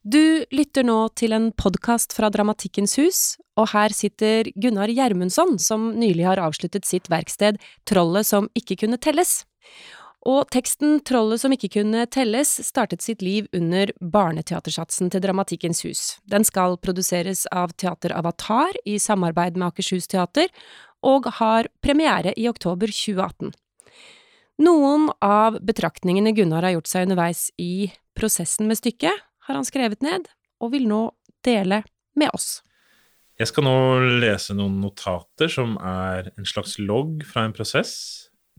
Du lytter nå til en podkast fra Dramatikkens hus, og her sitter Gunnar Gjermundsson, som nylig har avsluttet sitt verksted Trollet som ikke kunne telles. Og teksten Trollet som ikke kunne telles startet sitt liv under barneteatersatsen til Dramatikkens hus. Den skal produseres av Teater Avatar i samarbeid med Akershus Teater, og har premiere i oktober 2018. Noen av betraktningene Gunnar har gjort seg underveis i prosessen med stykket, har han skrevet ned, og vil nå dele med oss. Jeg skal nå lese noen notater som er en slags logg fra en prosess.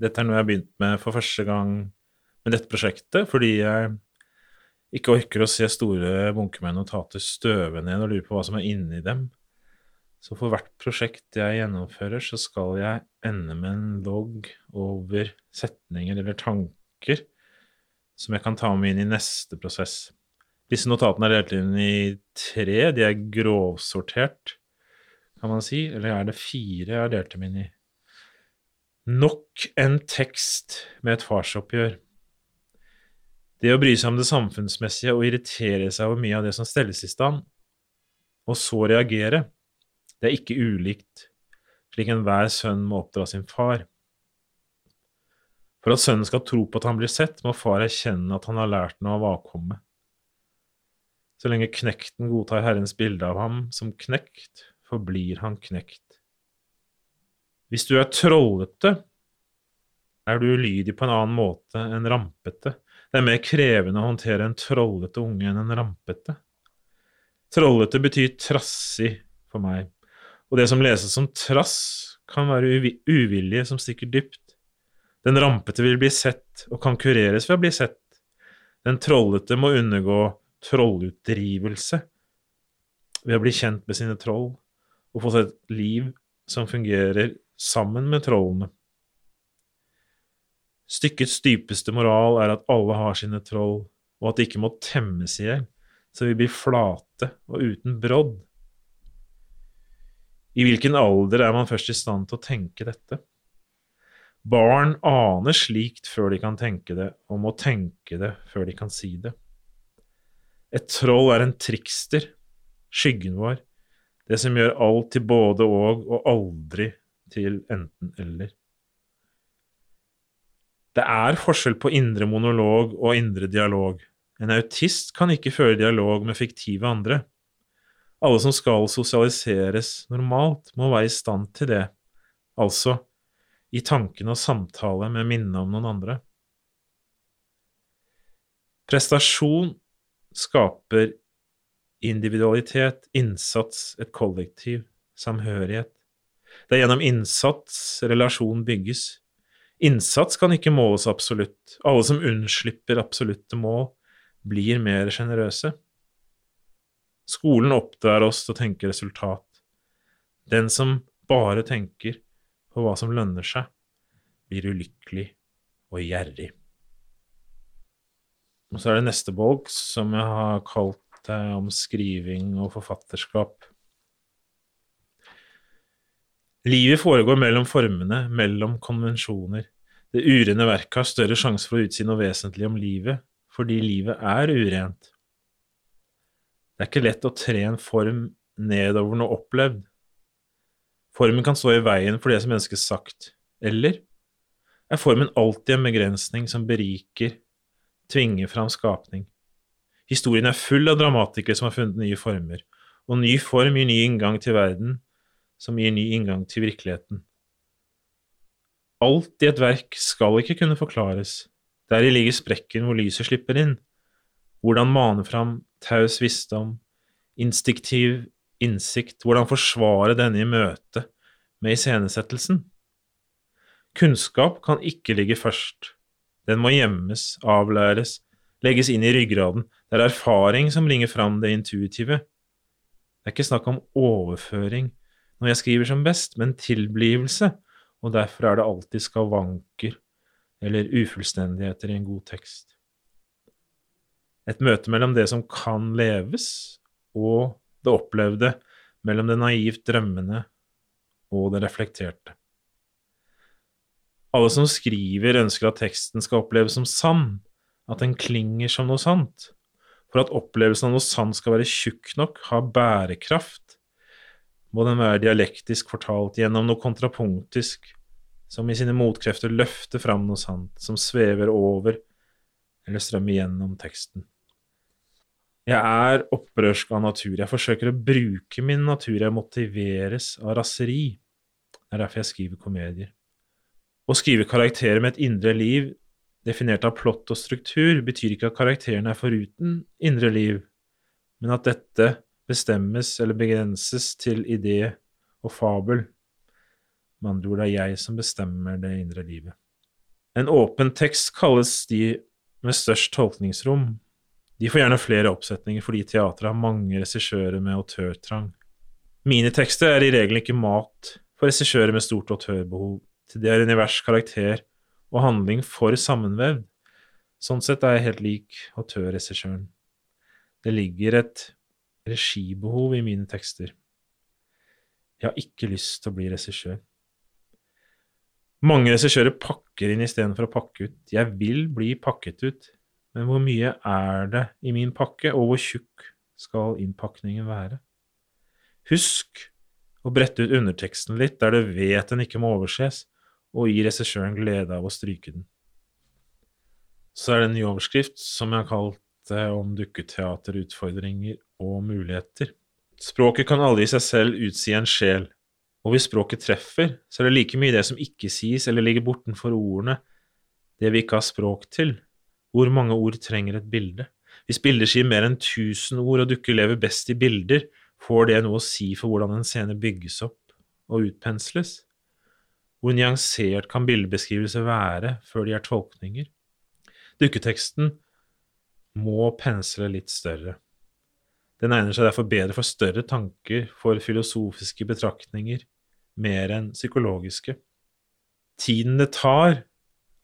Dette er noe jeg har begynt med for første gang med dette prosjektet, fordi jeg ikke orker å se store bunker med notater støve ned og lure på hva som er inni dem. Så for hvert prosjekt jeg gjennomfører, så skal jeg ende med en logg over setninger eller tanker som jeg kan ta med inn i neste prosess. Disse notatene er delt inn i tre. De er grovsortert, kan man si. Eller er det fire jeg har delt dem inn i? Nok en tekst med et farsoppgjør. Det å bry seg om det samfunnsmessige og irritere seg over mye av det som stelles i stand, og så reagere, det er ikke ulikt slik enhver sønn må oppdra sin far. For at sønnen skal tro på at han blir sett, må far erkjenne at han har lært noe av avkommet. Så lenge knekten godtar Herrens bilde av ham som knekt, forblir han knekt. Hvis du er trollete, er du ulydig på en annen måte enn rampete. Det er mer krevende å håndtere en trollete unge enn en rampete. Trollete betyr trassig for meg, og det som leses som trass, kan være uvilje som stikker dypt. Den rampete vil bli sett og kan kureres ved å bli sett. Den trollete må undergå trollutdrivelse ved å bli kjent med sine troll og få seg et liv som fungerer sammen med trollene. Stykkets dypeste moral er at alle har sine troll, og at de ikke må temmes i hjel, så vi blir flate og uten brodd. I hvilken alder er man først i stand til å tenke dette? Barn aner slikt før de kan tenke det, og må tenke det før de kan si det. Et troll er en trikster, skyggen vår, det som gjør alt til både og og aldri til enten-eller. Det er forskjell på indre monolog og indre dialog. En autist kan ikke føre dialog med fiktive andre. Alle som skal sosialiseres normalt, må være i stand til det, altså i tankene og samtale med minnet om noen andre. Prestasjon skaper individualitet, innsats, et kollektiv, samhørighet. Det er gjennom innsats relasjon bygges. Innsats kan ikke måles absolutt. Alle som unnslipper absolutte mål, blir mer sjenerøse. Skolen oppdrar oss til å tenke resultat. Den som bare tenker på hva som lønner seg, blir ulykkelig og gjerrig. Og så er det neste bolk, som jeg har kalt eh, om skriving og forfatterskap. Livet foregår mellom formene, mellom konvensjoner. Det urene verket har større sjanse for å utsi noe vesentlig om livet, fordi livet er urent. Det er ikke lett å tre en form nedover noe opplevd. Formen kan stå i veien for det som mennesket sagt, eller er formen alltid en begrensning som beriker tvinger fram skapning. Historien er full av dramatikere som har funnet nye former, og ny form gir ny inngang til verden, som gir ny inngang til virkeligheten. Alt i et verk skal ikke kunne forklares, deri ligger sprekken hvor lyset slipper inn, hvordan mane fram taus visdom, instinktiv innsikt, hvordan forsvare denne i møte med iscenesettelsen. Kunnskap kan ikke ligge først, den må gjemmes, avlæres, legges inn i ryggraden. Det er erfaring som bringer fram det intuitive. Det er ikke snakk om overføring når jeg skriver som best, men tilblivelse, og derfor er det alltid skavanker eller ufullstendigheter i en god tekst. Et møte mellom det som kan leves, og det opplevde, mellom det naivt drømmende og det reflekterte. Alle som skriver, ønsker at teksten skal oppleves som sann, at den klinger som noe sant. For at opplevelsen av noe sant skal være tjukk nok, ha bærekraft, må den være dialektisk fortalt gjennom noe kontrapunktisk, som i sine motkrefter løfter fram noe sant, som svever over eller strømmer gjennom teksten. Jeg er opprørsk av natur. Jeg forsøker å bruke min natur. Jeg motiveres av raseri. Det er derfor jeg skriver komedier. Å skrive karakterer med et indre liv definert av plott og struktur betyr ikke at karakterene er foruten indre liv, men at dette bestemmes eller begrenses til idé og fabel. Med andre ord, det er jeg som bestemmer det indre livet. En åpen tekst kalles de med størst tolkningsrom, de får gjerne flere oppsetninger fordi teatret har mange regissører med autørtrang. Mine tekster er i regelen ikke mat for regissører med stort autørbehov. Det er univers, karakter og handling for sammenvevd. Sånn sett er jeg helt lik autørregissøren. Det ligger et regibehov i mine tekster. Jeg har ikke lyst til å bli regissør. Mange regissører pakker inn istedenfor å pakke ut. Jeg vil bli pakket ut. Men hvor mye er det i min pakke, og hvor tjukk skal innpakningen være? Husk å brette ut underteksten litt der du vet den ikke må overses, og gi regissøren glede av å stryke den. Så er det en ny overskrift som jeg har kalt det om dukketeaterutfordringer og muligheter. Språket kan aldri i seg selv utsi en sjel, og hvis språket treffer, så er det like mye det som ikke sies eller ligger bortenfor ordene, det vi ikke har språk til, hvor mange ord trenger et bilde? Hvis bilder sier mer enn tusen ord, og dukker lever best i bilder, får det noe å si for hvordan en scene bygges opp og utpensles? Hvor nyansert kan bildebeskrivelser være før de er tolkninger? Dukketeksten må pensle litt større. Den egner seg derfor bedre for større tanker, for filosofiske betraktninger, mer enn psykologiske. Tiden det tar,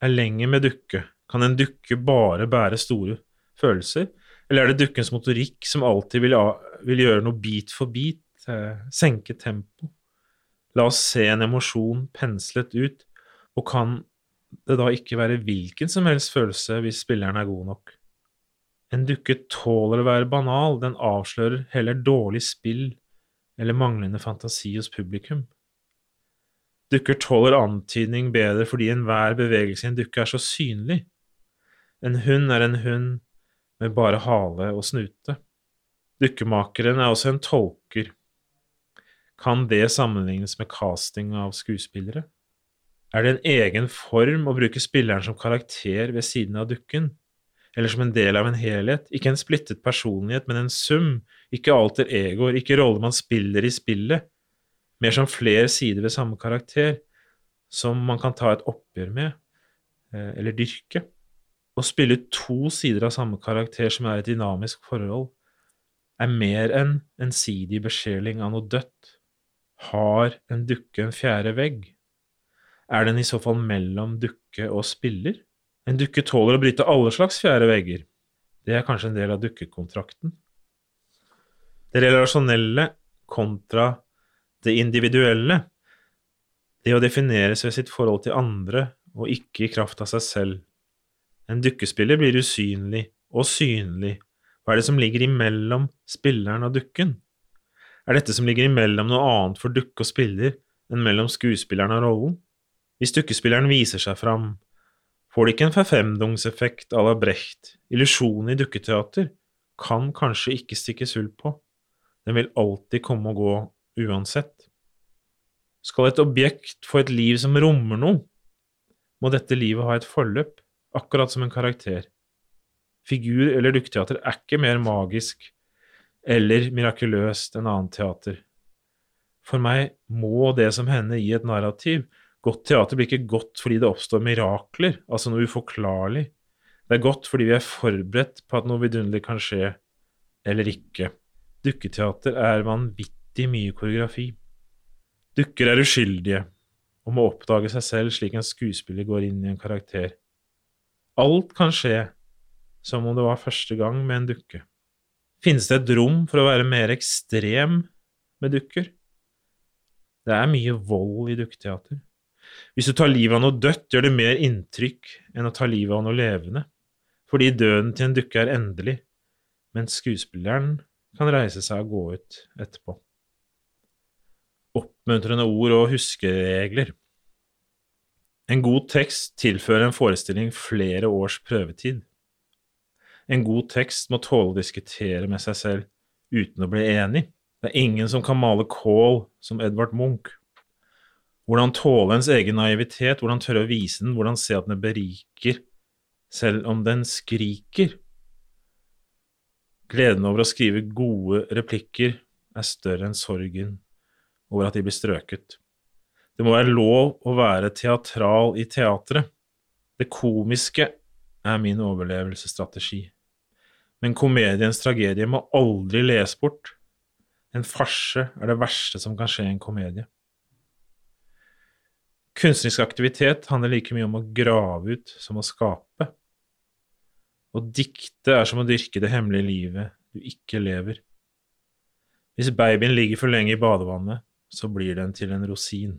er lenger med dukke kan en dukke bare bære store følelser, eller er det dukkens motorikk som alltid vil, vil gjøre noe bit for bit, eh, senke tempo? La oss se en emosjon penslet ut, og kan det da ikke være hvilken som helst følelse hvis spilleren er god nok? En dukke tåler å være banal, den avslører heller dårlig spill eller manglende fantasi hos publikum. Dukker tåler antydning bedre fordi enhver bevegelse i en dukke er så synlig. En hund er en hund med bare hale og snute. Dukkemakeren er også en tolker. Kan det sammenlignes med casting av skuespillere? Er det en egen form å bruke spilleren som karakter ved siden av dukken? Eller som en del av en helhet? Ikke en splittet personlighet, men en sum, ikke alter egoer, ikke roller man spiller i spillet, mer som flere sider ved samme karakter, som man kan ta et oppgjør med, eh, eller dyrke. Å spille to sider av samme karakter som er et dynamisk forhold, er mer enn ensidig besjeling av noe dødt. Har en dukke en fjerde vegg? Er den i så fall mellom dukke og spiller? En dukke tåler å bryte alle slags fjerde vegger. Det er kanskje en del av dukkekontrakten. Det relasjonelle kontra det individuelle, det å defineres ved sitt forhold til andre og ikke i kraft av seg selv, en dukkespiller blir usynlig og synlig. Hva er det som ligger imellom spilleren og dukken? Er dette som ligger imellom noe annet for dukke og spiller enn mellom skuespilleren og rollen? Hvis dukkespilleren viser seg fram, får det ikke en forfemdungseffekt à la Brecht, illusjonen i dukketeater kan kanskje ikke stikkes hull på, den vil alltid komme og gå uansett. Skal et objekt få et liv som rommer noe, må dette livet ha et forløp akkurat som en karakter. Figur- eller dukketeater er ikke mer magisk eller mirakuløst en annen teater. For meg må det som hender gi et narrativ. Godt teater blir ikke godt fordi det oppstår mirakler, altså noe uforklarlig. Det er godt fordi vi er forberedt på at noe vidunderlig kan skje, eller ikke. Dukketeater er vanvittig mye koreografi. Dukker er uskyldige og må oppdage seg selv slik en skuespiller går inn i en karakter. Alt kan skje som om det var første gang med en dukke. Finnes det et rom for å være mer ekstrem med dukker? Det er mye vold i dukketeater. Hvis du tar livet av noe dødt, gjør det mer inntrykk enn å ta livet av noe levende, fordi døden til en dukke er endelig, mens skuespilleren kan reise seg og gå ut etterpå. Oppmuntrende ord og huskeregler. En god tekst tilfører en forestilling flere års prøvetid. En god tekst må tåle å diskutere med seg selv uten å bli enig. Det er ingen som kan male kål som Edvard Munch. Hvordan tåle ens egen naivitet, hvordan tørre å vise den, hvordan se at den beriker, selv om den skriker. Gleden over å skrive gode replikker er større enn sorgen over at de blir strøket. Det må være lov å være teatral i teatret. Det komiske er min overlevelsesstrategi. Men komediens tragedie må aldri les bort. En farse er det verste som kan skje i en komedie. Kunstnerisk aktivitet handler like mye om å grave ut som å skape. Å dikte er som å dyrke det hemmelige livet du ikke lever. Hvis babyen ligger for lenge i badevannet, så blir den til en rosin.